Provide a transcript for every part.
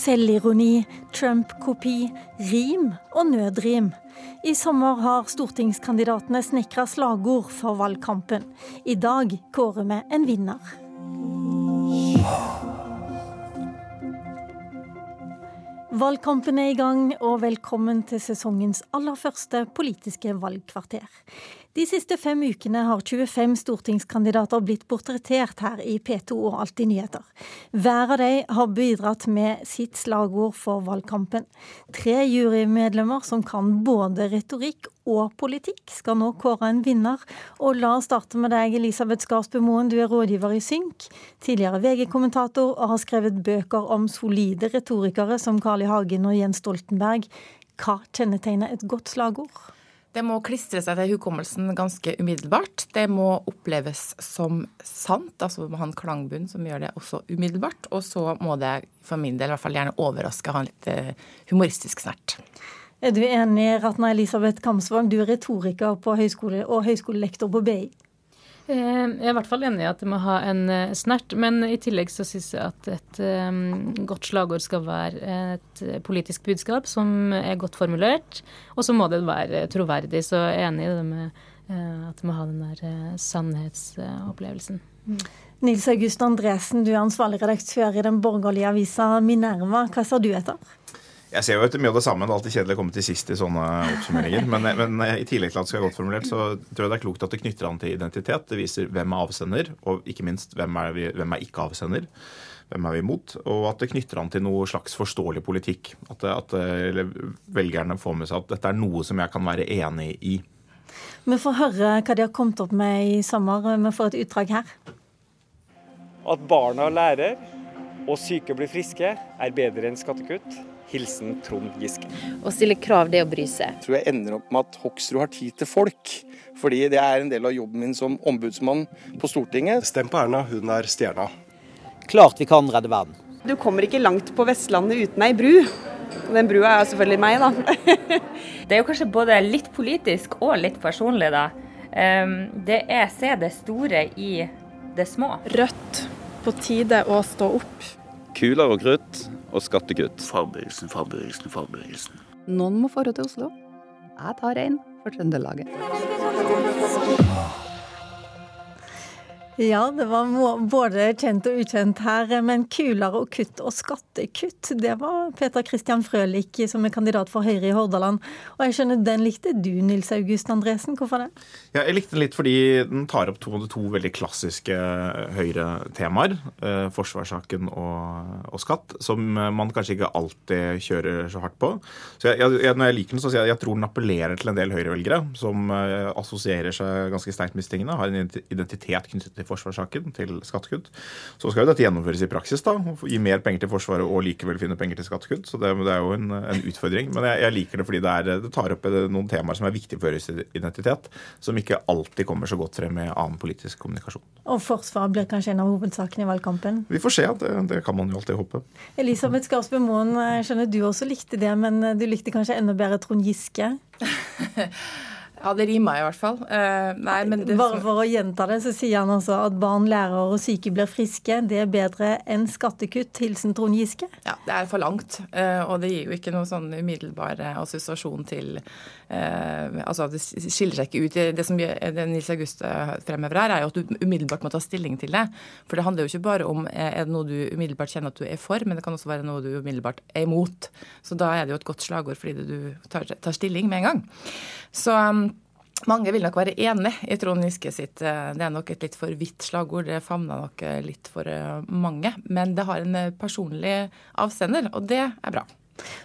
selvironi, Trump-kopi, rim og nødrim. I sommer har stortingskandidatene snekra slagord for valgkampen. I dag kårer vi en vinner. Valgkampen er i gang, og velkommen til sesongens aller første politiske valgkvarter. De siste fem ukene har 25 stortingskandidater blitt portrettert her i P2 og Alltid nyheter. Hver av dem har bidratt med sitt slagord for valgkampen. Tre jurymedlemmer som kan både retorikk og politikk, skal nå kåre en vinner. Og la oss starte med deg, Elisabeth Skarsbø Moen, du er rådgiver i Synk, tidligere VG-kommentator og har skrevet bøker om solide retorikere som Carl I. Hagen og Jens Stoltenberg. Hva kjennetegner et godt slagord? Det må klistre seg til hukommelsen ganske umiddelbart. Det må oppleves som sant, altså må ha en klangbunn som gjør det også umiddelbart. Og så må det for min del i hvert fall gjerne overraske, ha en litt eh, humoristisk snert. Er du enig, Ratna Elisabeth Kamsvang, du er retoriker på høyskole og høyskolelektor på BI? Eh, jeg er i hvert fall enig i at det må ha en eh, snert, men i tillegg så syns jeg at et um, godt slagord skal være et politisk budskap som er godt formulert, og så må det være troverdig. Så jeg er enig i det med uh, at det må ha den der sannhetsopplevelsen. Mm. Nils August Andresen, du er ansvarlig redaktør i den borgerlige avisa Minerva. Hva ser du etter? Jeg ser jo etter mye av det samme. Det er alltid kjedelig å komme til sist i sånne oppsummeringer. Men, men i tillegg til at det skal være godt formulert, så tror jeg det er klokt at det knytter an til identitet. Det viser hvem er avsender, og ikke minst hvem er, vi, hvem er ikke avsender. Hvem er vi imot? Og at det knytter an til noe slags forståelig politikk. At, at velgerne får med seg at dette er noe som jeg kan være enig i. Vi får høre hva de har kommet opp med i sommer. Vi får et utdrag her. At barna lærer og syke blir friske, er bedre enn skattekutt. Hilsen Trond Giske. Å stille krav, det å bry seg. Jeg tror jeg ender opp med at Hoksrud har tid til folk. Fordi det er en del av jobben min som ombudsmann på Stortinget. Stem på Erna, hun er stjerna. Klart vi kan redde verden. Du kommer ikke langt på Vestlandet uten ei bru. Den brua er selvfølgelig meg, da. det er jo kanskje både litt politisk og litt personlig, da. Det er se det store i det små. Rødt. På tide å stå opp. Kuler og krutt og skattekutt. Fagbevegelsen, fagbevegelsen, fagbevegelsen. Noen må få til Oslo. Jeg tar en for Trøndelaget. Ja, det var både kjent og ukjent her. Men kulere og kutt og skattekutt, det var Peter Christian Frølich som er kandidat for Høyre i Hordaland. Og jeg skjønner den likte du, Nils August Andresen. Hvorfor det? Ja, jeg likte den litt fordi den tar opp to, to veldig klassiske Høyre-temaer. Eh, forsvarssaken og, og, skatt, som man kanskje ikke alltid kjører så hardt på. Så jeg, jeg, når jeg liker den, så sier jeg at jeg tror den appellerer til en del Høyre-velgere som eh, assosierer seg ganske sterkt med disse tingene, har en identitet knyttet til forsvarssaken til skattekutt. Så skal jo dette gjennomføres i praksis. da, Gi mer penger til Forsvaret og likevel finne penger til skattekutt. Så det, det er jo en, en, utfordring. Men jeg, jeg liker det fordi det, er, det, tar opp noen temaer som er viktige for Høyres identitet, som ikke alltid kommer så godt frem med annen politisk kommunikasjon. Og Forsvaret blir kanskje en av hovedsakene i valgkampen? Vi får se. Det, det kan man jo alltid håpe. Elisabeth Skarsbø Moen, jeg skjønner du også likte det, men du likte kanskje enda bedre Trond Giske? Ja, det rimer i hvert fall. Uh, nei, det, Bare for å gjenta det, så sier han altså at barn lærer og syke blir friske. Det er bedre enn skattekutt. Hilsen Trond Giske. Ja, det er for langt. Uh, og det gir jo ikke noen sånn umiddelbar assosiasjon til uh, Altså, det skiller seg ikke ut. Det som det Nils August fremhever her, er jo at du umiddelbart må ta stilling til det. For det handler jo ikke bare om er det noe du umiddelbart kjenner at du er for, men det kan også være noe du umiddelbart er imot. Så da er det jo et godt slagord fordi du tar, tar stilling med en gang. Så um, mange vil nok være enig i Trond Giske sitt. Eh, det er nok et litt for vidt slagord. Det favner nok eh, litt for eh, mange. Men det har en personlig avsender, og det er bra.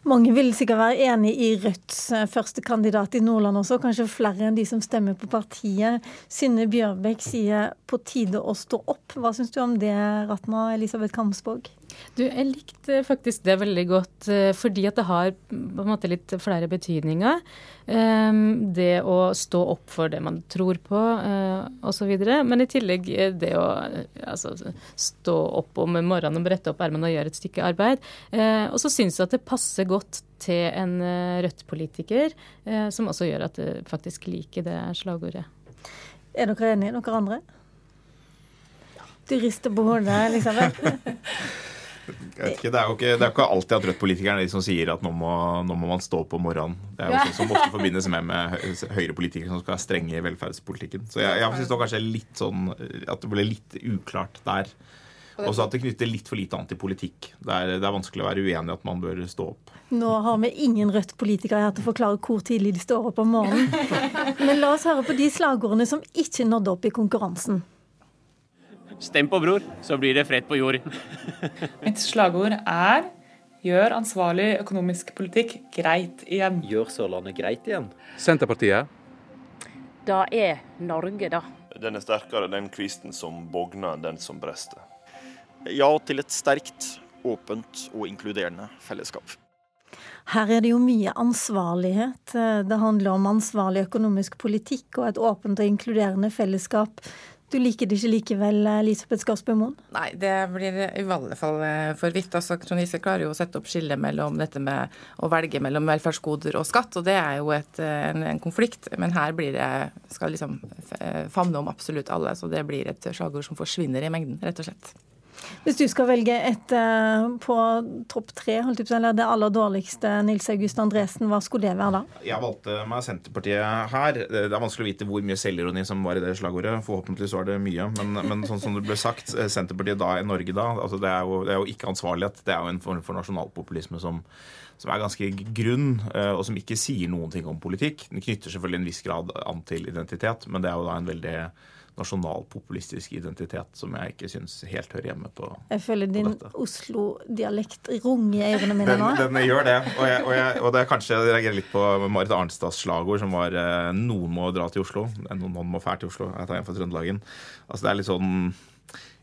Mange vil sikkert være enig i Rødts første kandidat i Nordland også, kanskje flere enn de som stemmer på partiet. Synne Bjørbæk sier 'på tide å stå opp'. Hva syns du om det, Ratna Elisabeth Kamsborg? Du, Jeg likte faktisk det veldig godt, eh, fordi at det har på en måte litt flere betydninger. Um, det å stå opp for det man tror på, uh, osv. Men i tillegg det å altså, stå opp om morgenen og brette opp ermene og gjøre et stykke arbeid. Og så syns jeg at det passer godt til en Rødt-politiker, som også gjør at det faktisk liker det slagordet. Er dere enige, dere andre? Du rister på hodet, Elisabeth. Ikke, det, er jo ikke, det er ikke alltid at Rødt-politikerne er de som sier at nå må, nå må, man stå opp om morgenen. Det er jo sånn som ofte forbindes med, med høyrepolitikere som skal være strenge i velferdspolitikken. Så jeg, jeg syns kanskje litt sånn at det ble litt uklart der. Og så at det knytter litt for lite antipolitikk. Det er, det er vanskelig å være uenig i at man bør stå opp. Nå har vi ingen Rødt-politikere her til å forklare hvor tidlig de står opp om morgenen. Men la oss høre på de slagordene som ikke nådde opp i konkurransen. Stem på Bror, så blir det fred på jord. Mitt slagord er gjør ansvarlig økonomisk politikk greit igjen. Gjør Sørlandet greit igjen. Senterpartiet. Da er Norge, da. Den er sterkere den kvisten som bogner, den som brester. Ja til et sterkt, åpent og inkluderende fellesskap. Her er det jo mye ansvarlighet. Det handler om ansvarlig økonomisk politikk og et åpent og inkluderende fellesskap. Du liker det ikke likevel, Elisabeth Skarsbø Moen? Nei, det blir i alle fall for vidt. Altså, Trond Giske klarer jo å sette opp skillet mellom dette med å velge mellom velferdsgoder og skatt, og det er jo et, en, en, konflikt. Men her blir det, skal liksom famne om absolutt alle, så det blir et slagord som forsvinner i mengden, rett og slett. Hvis du skal velge et uh, på topp tre, eller det aller dårligste, Nils August Andresen, hva skulle det være da? Jeg valgte meg Senterpartiet her. Det er vanskelig å vite hvor mye selvironi som var i det slagordet. Forhåpentligvis var det mye. Men, men sånn som det ble sagt, Senterpartiet da i Norge da, altså det, er jo, det er jo ikke ansvarlighet. Det er jo en form for nasjonalpopulisme som som er ganske grunn, og som ikke sier noen ting om politikk. Den knytter selvfølgelig en viss grad an til identitet, men det er jo da en veldig nasjonalpopulistisk identitet som jeg ikke syns helt hører hjemme på Jeg føler din Oslo-dialekt runger i ørene mine nå. Den, den, gjør det. Og, jeg, og, jeg, og det er kanskje jeg reagerer litt på Marit Arnstads slagord, som var eh, 'Noen må dra til Oslo'. Noen må fære til Oslo. Jeg tar en for Trøndelagen. Altså, det er litt sånn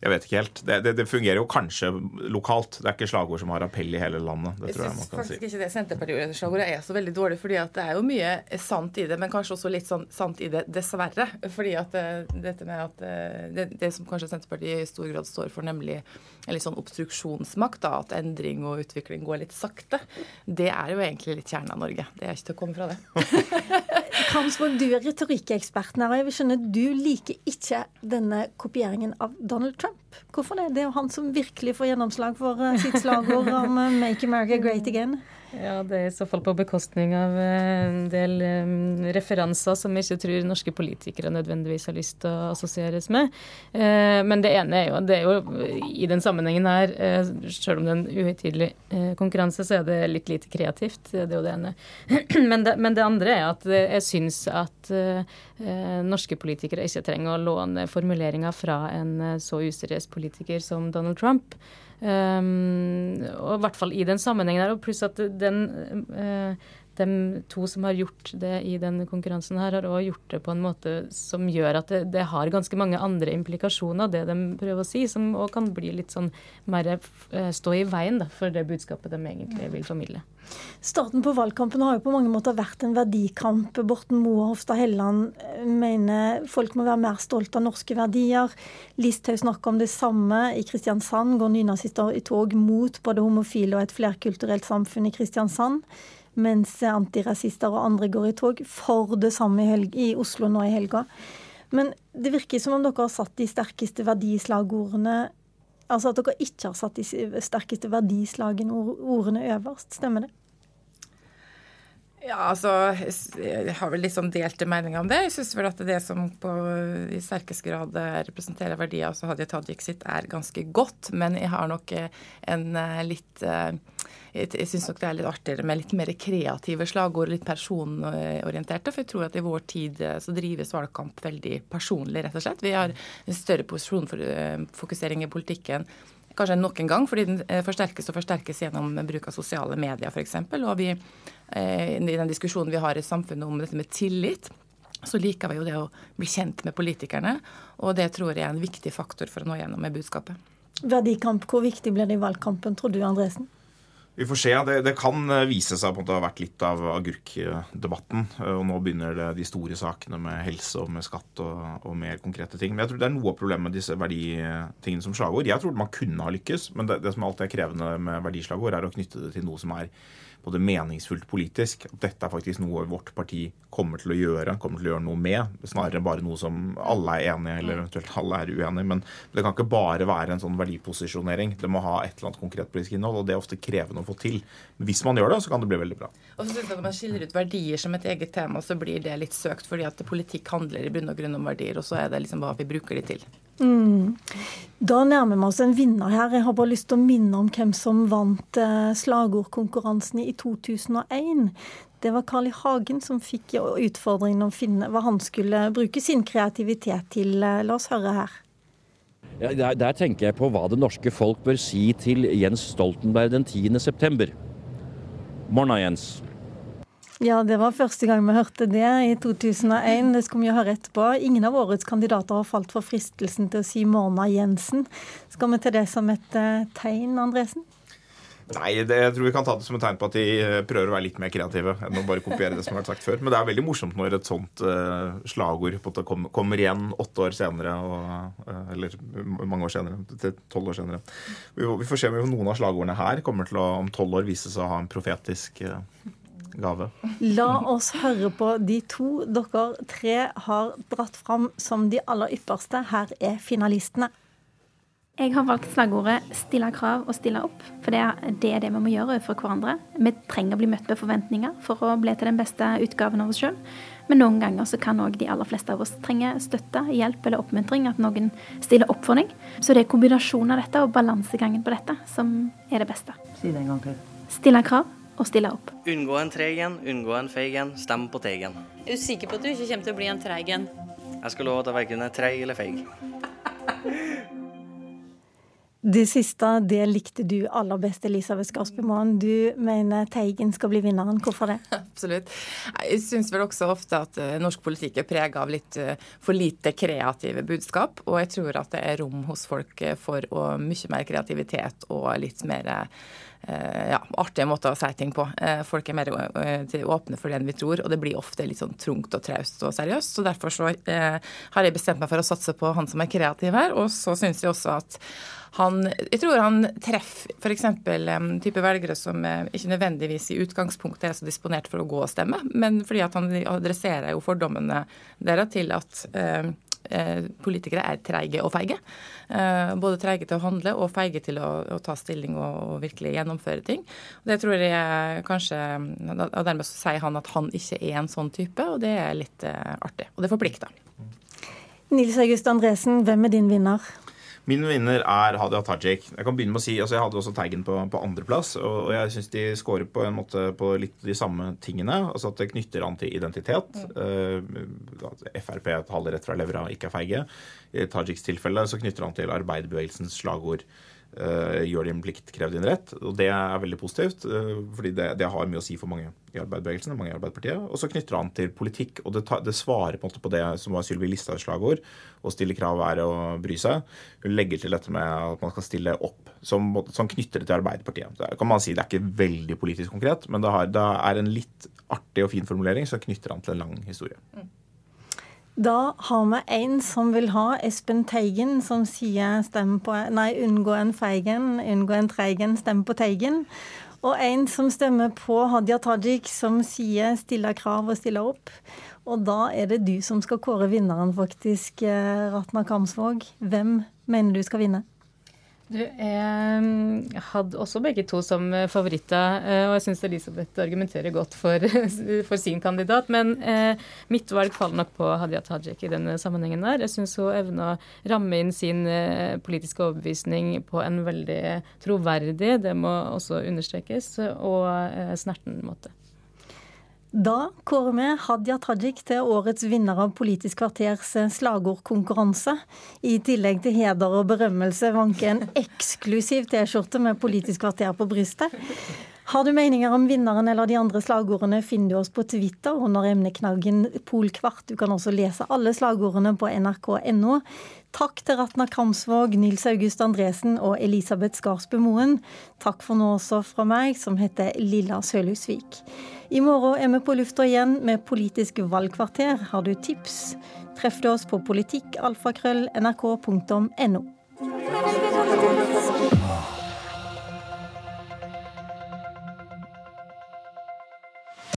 jeg vet ikke helt. Det, det, det, fungerer jo kanskje lokalt. Det er ikke slagord som har appell i hele landet. Det jeg tror jeg man kan faktisk si. ikke det Senterpartiet-slagordet er så veldig dårlig, fordi at det er jo mye sant i det, men kanskje også litt sånn sant i det, dessverre. Fordi at dette med at det, det som kanskje Senterpartiet i stor grad står for, nemlig en litt sånn obstruksjonsmakt, da, at endring og utvikling går litt sakte, det er jo egentlig litt kjernen av Norge. Det er ikke til å komme fra det. Kamsvåg, du er retorikkekspert her, og jeg vil skjønne du liker ikke denne kopieringen av Donald Trump. Hvorfor det? Det er jo han som virkelig får gjennomslag for sitt slagord om 'Make America Great Again'. Ja, det er i så fall på bekostning av en del um, referanser som jeg ikke tror norske politikere nødvendigvis har lyst til å assosieres med. Uh, men det ene er jo, det er jo i den sammenhengen her, uh, selv om det er en uhøytidelig uh, konkurranse, så er det litt lite kreativt. Det er jo det ene. men, det, men, det, andre er at jeg syns at norske politikere ikke trenger å låne formuleringer fra en så useriøs politiker som Donald Trump. Um, og i hvert fall i den sammenhengen her. Og pluss at den uh, de to som har gjort det i denne konkurransen, her, har også gjort det på en måte som gjør at det, det har ganske mange andre implikasjoner, det de prøver å si, som òg kan bli litt sånn mer uh, stå i veien da, for det budskapet de egentlig vil formidle. Starten på valgkampen har jo på mange måter vært en verdikamp. Borten Moe og Hofstad Helleland mener folk må være mer stolt av norske verdier. Listhaug snakker om det samme. I Kristiansand går nynazister i tog mot både homofile og et flerkulturelt samfunn i Kristiansand. Mens antirasister og andre går i tog for det samme i, i Oslo nå i helga. Men det virker som om dere har satt de sterkeste verdislagordene Altså at dere ikke har satt de sterkeste verdislagene ordene øverst. Stemmer det? Ja, altså Jeg har vel liksom delte meninger om det. Jeg syns vel at det som på, i sterkest grad representerer verdier altså Hadia Tajik sitt, er ganske godt. Men jeg har nok en litt jeg syns nok det er litt artigere med litt mer kreative slagord, litt personorienterte. For jeg tror at i vår tid så drives valgkamp veldig personlig, rett og slett. Vi har en større posisjonfokusering i politikken kanskje nok en gang, fordi den forsterkes og forsterkes gjennom bruk av sosiale medier f.eks. Og vi, i den diskusjonen vi har i samfunnet om dette med tillit, så liker vi jo det å bli kjent med politikerne. Og det tror jeg er en viktig faktor for å nå gjennom med budskapet. Verdikamp, hvor viktig blir det i valgkampen, tror du Andresen? Vi får se. Det, det, kan eh, vise seg på at det har vært litt av agurkdebatten. Eh, og nå begynner det de store sakene med helse og med skatt og, og, mer konkrete ting. Men jeg tror det er noe av problemet med disse verditingene som slagord. Jeg tror man kunne ha lykkes, men det, det som alltid er krevende med verdislagord, er å knytte det til noe som er både meningsfullt politisk. At dette er faktisk noe vårt parti kommer til å gjøre, kommer til å gjøre noe med. Snarere bare noe som alle er enige eller eventuelt alle er uenige. Men det kan ikke bare være en sånn verdiposisjonering. Det må ha et eller annet konkret politisk innhold, og det er ofte krevende å få til. Men hvis man gjør det, så kan det bli veldig bra. Og så synes jeg Når man skiller ut verdier som et eget tema, så blir det litt søkt, fordi at politikk handler i bunn og grunn om verdier, og så er det liksom hva vi bruker de til. Mm. Da nærmer vi oss en vinner her. Jeg har bare lyst til å minne om hvem som vant eh, slagordkonkurransen i 2001. Det var Carl I. Hagen som fikk utfordringen å finne hva han skulle bruke sin kreativitet til. Eh, la oss høre her. Der, der, tenker jeg på hva det norske folk bør si til Jens Stoltenberg den 10. september. Morna, Jens. Ja, det var første gang vi hørte det, i 2001. Det skal vi jo høre etterpå. Ingen av årets kandidater har falt for fristelsen til å si Morna Jensen. Skal vi til det som et uh, tegn, Andresen? Nei, det, jeg tror vi kan ta det som et tegn på at de eh, prøver å være litt mer kreative enn å bare kopiere det som har vært sagt før. Men det er veldig morsomt når et sånt uh, slagord kom, kommer igjen åtte år senere, og, uh, eller mange år senere, til tolv år senere. Vi, vi, får se om noen av slagordene her kommer til å om tolv år vise seg å ha en profetisk uh, gave. La oss høre på de to dere tre har dratt fram som de aller ypperste. Her er finalistene. Jeg har valgt slagordet 'stille krav og stille opp'. For det er det, det vi må gjøre overfor hverandre. Vi trenger å bli møtt med forventninger for å bli til den beste utgaven av oss sjøl. Men noen ganger så kan òg de aller fleste av oss trenge støtte, hjelp eller oppmuntring. At noen stiller opp for deg. Så det er kombinasjonen av dette og balansegangen på dette som er det beste. Si det en gang til. Stille krav og stille opp. Unngå en treg en, unngå en feig en, stem på Teigen. Er du sikker på at du ikke kommer til å bli en treig en? Jeg skal love at jeg verken er treig eller feig. Det siste det likte du aller best, Elisabeth Skarsbymoen. Du mener Teigen skal bli vinneren. Hvorfor det? Absolutt. Jeg syns vel også ofte at eh, norsk politikk er prega av litt eh, for lite kreative budskap. Og jeg tror at det er rom hos folk eh, for mye mer kreativitet og litt mer ja, artige måter å si ting på. Folk er mer åpne for det enn vi tror, og det blir ofte litt sånn trungt og traust og seriøst. Så derfor så har jeg bestemt meg for å satse på han som er kreativ her. Og så syns jeg også at han, jeg tror han treffer f.eks. Um, type velgere som ikke nødvendigvis i utgangspunktet er så disponert for å gå og stemme, men fordi at han adresserer jo fordommene deres til at politikere er treige og feige. Både treige til å handle og feige til å, å ta stilling og, og, virkelig gjennomføre ting. Det tror jeg kanskje Og dermed så sier han at han ikke er en sånn type, og det er litt artig. Og det forplikter. Nils August Andresen, hvem er din vinner? Min vinner er Hadia Tajik. Jeg kan begynne med å si, altså jeg hadde også Teigen på, på andreplass. Og, og jeg syns de scorer på en måte på litt de samme tingene. altså At det knytter an til identitet. Mm. Uh, Frp taler rett fra levra, ikke er feige. I Tajiks tilfelle så knytter han til arbeiderbevegelsens slagord. Uh, gjør din plikt, krev din rett. Og det er veldig positivt, uh, fordi det, det, har mye å si for mange i arbeiderbevegelsen, mange i Arbeiderpartiet. Og så knytter han til politikk, og det, det svarer på, en måte på det som var Sylvi Listhaugs slagord. Å stille krav er å bry seg. Hun legger til dette med at man skal stille opp, som, som knytter det til Arbeiderpartiet. Det kan man si, det er ikke veldig politisk konkret, men det, har, det er en litt artig og fin formulering som knytter han til en lang historie. Mm. Da har vi en som vil ha Espen Teigen, som sier stem på Nei, unngå en feigen, unngå en treigen, stem på Teigen. Og en som stemmer på Hadia Tajik, som sier stille krav og stille opp. Og da er det du som skal kåre vinneren, faktisk, eh, Ratna Kamsvåg. Hvem mener du skal vinne? Du, jeg hadde også begge to som favoritter, eh, og jeg syns Elisabeth argumenterer godt for, for, sin kandidat. Men eh, mitt valg faller nok på Hadia Tajik i denne sammenhengen der. Jeg syns hun evna å ramme inn sin eh, politiske overbevisning på en veldig troverdig, det må også understrekes, og eh, snerten måte. Da kårer vi Hadia Tajik til årets vinner av Politisk kvarters slagordkonkurranse. I tillegg til heder og berømmelse vanker en eksklusiv T-skjorte med Politisk kvarter på brystet. Har du meninger om vinneren eller de andre slagordene, finner du oss på Twitter under emneknaggen Polkvart. Du kan også lese alle slagordene på nrk.no. Takk til Ratna Kramsvåg, Nils August Andresen og Elisabeth Skarsbø Moen. Takk for nå også fra meg, som heter Lilla Sølhusvik. I morgen er vi på lufta igjen med Politisk valgkvarter. Har du tips? Treff oss på politikkalfakrøll.nrk.no.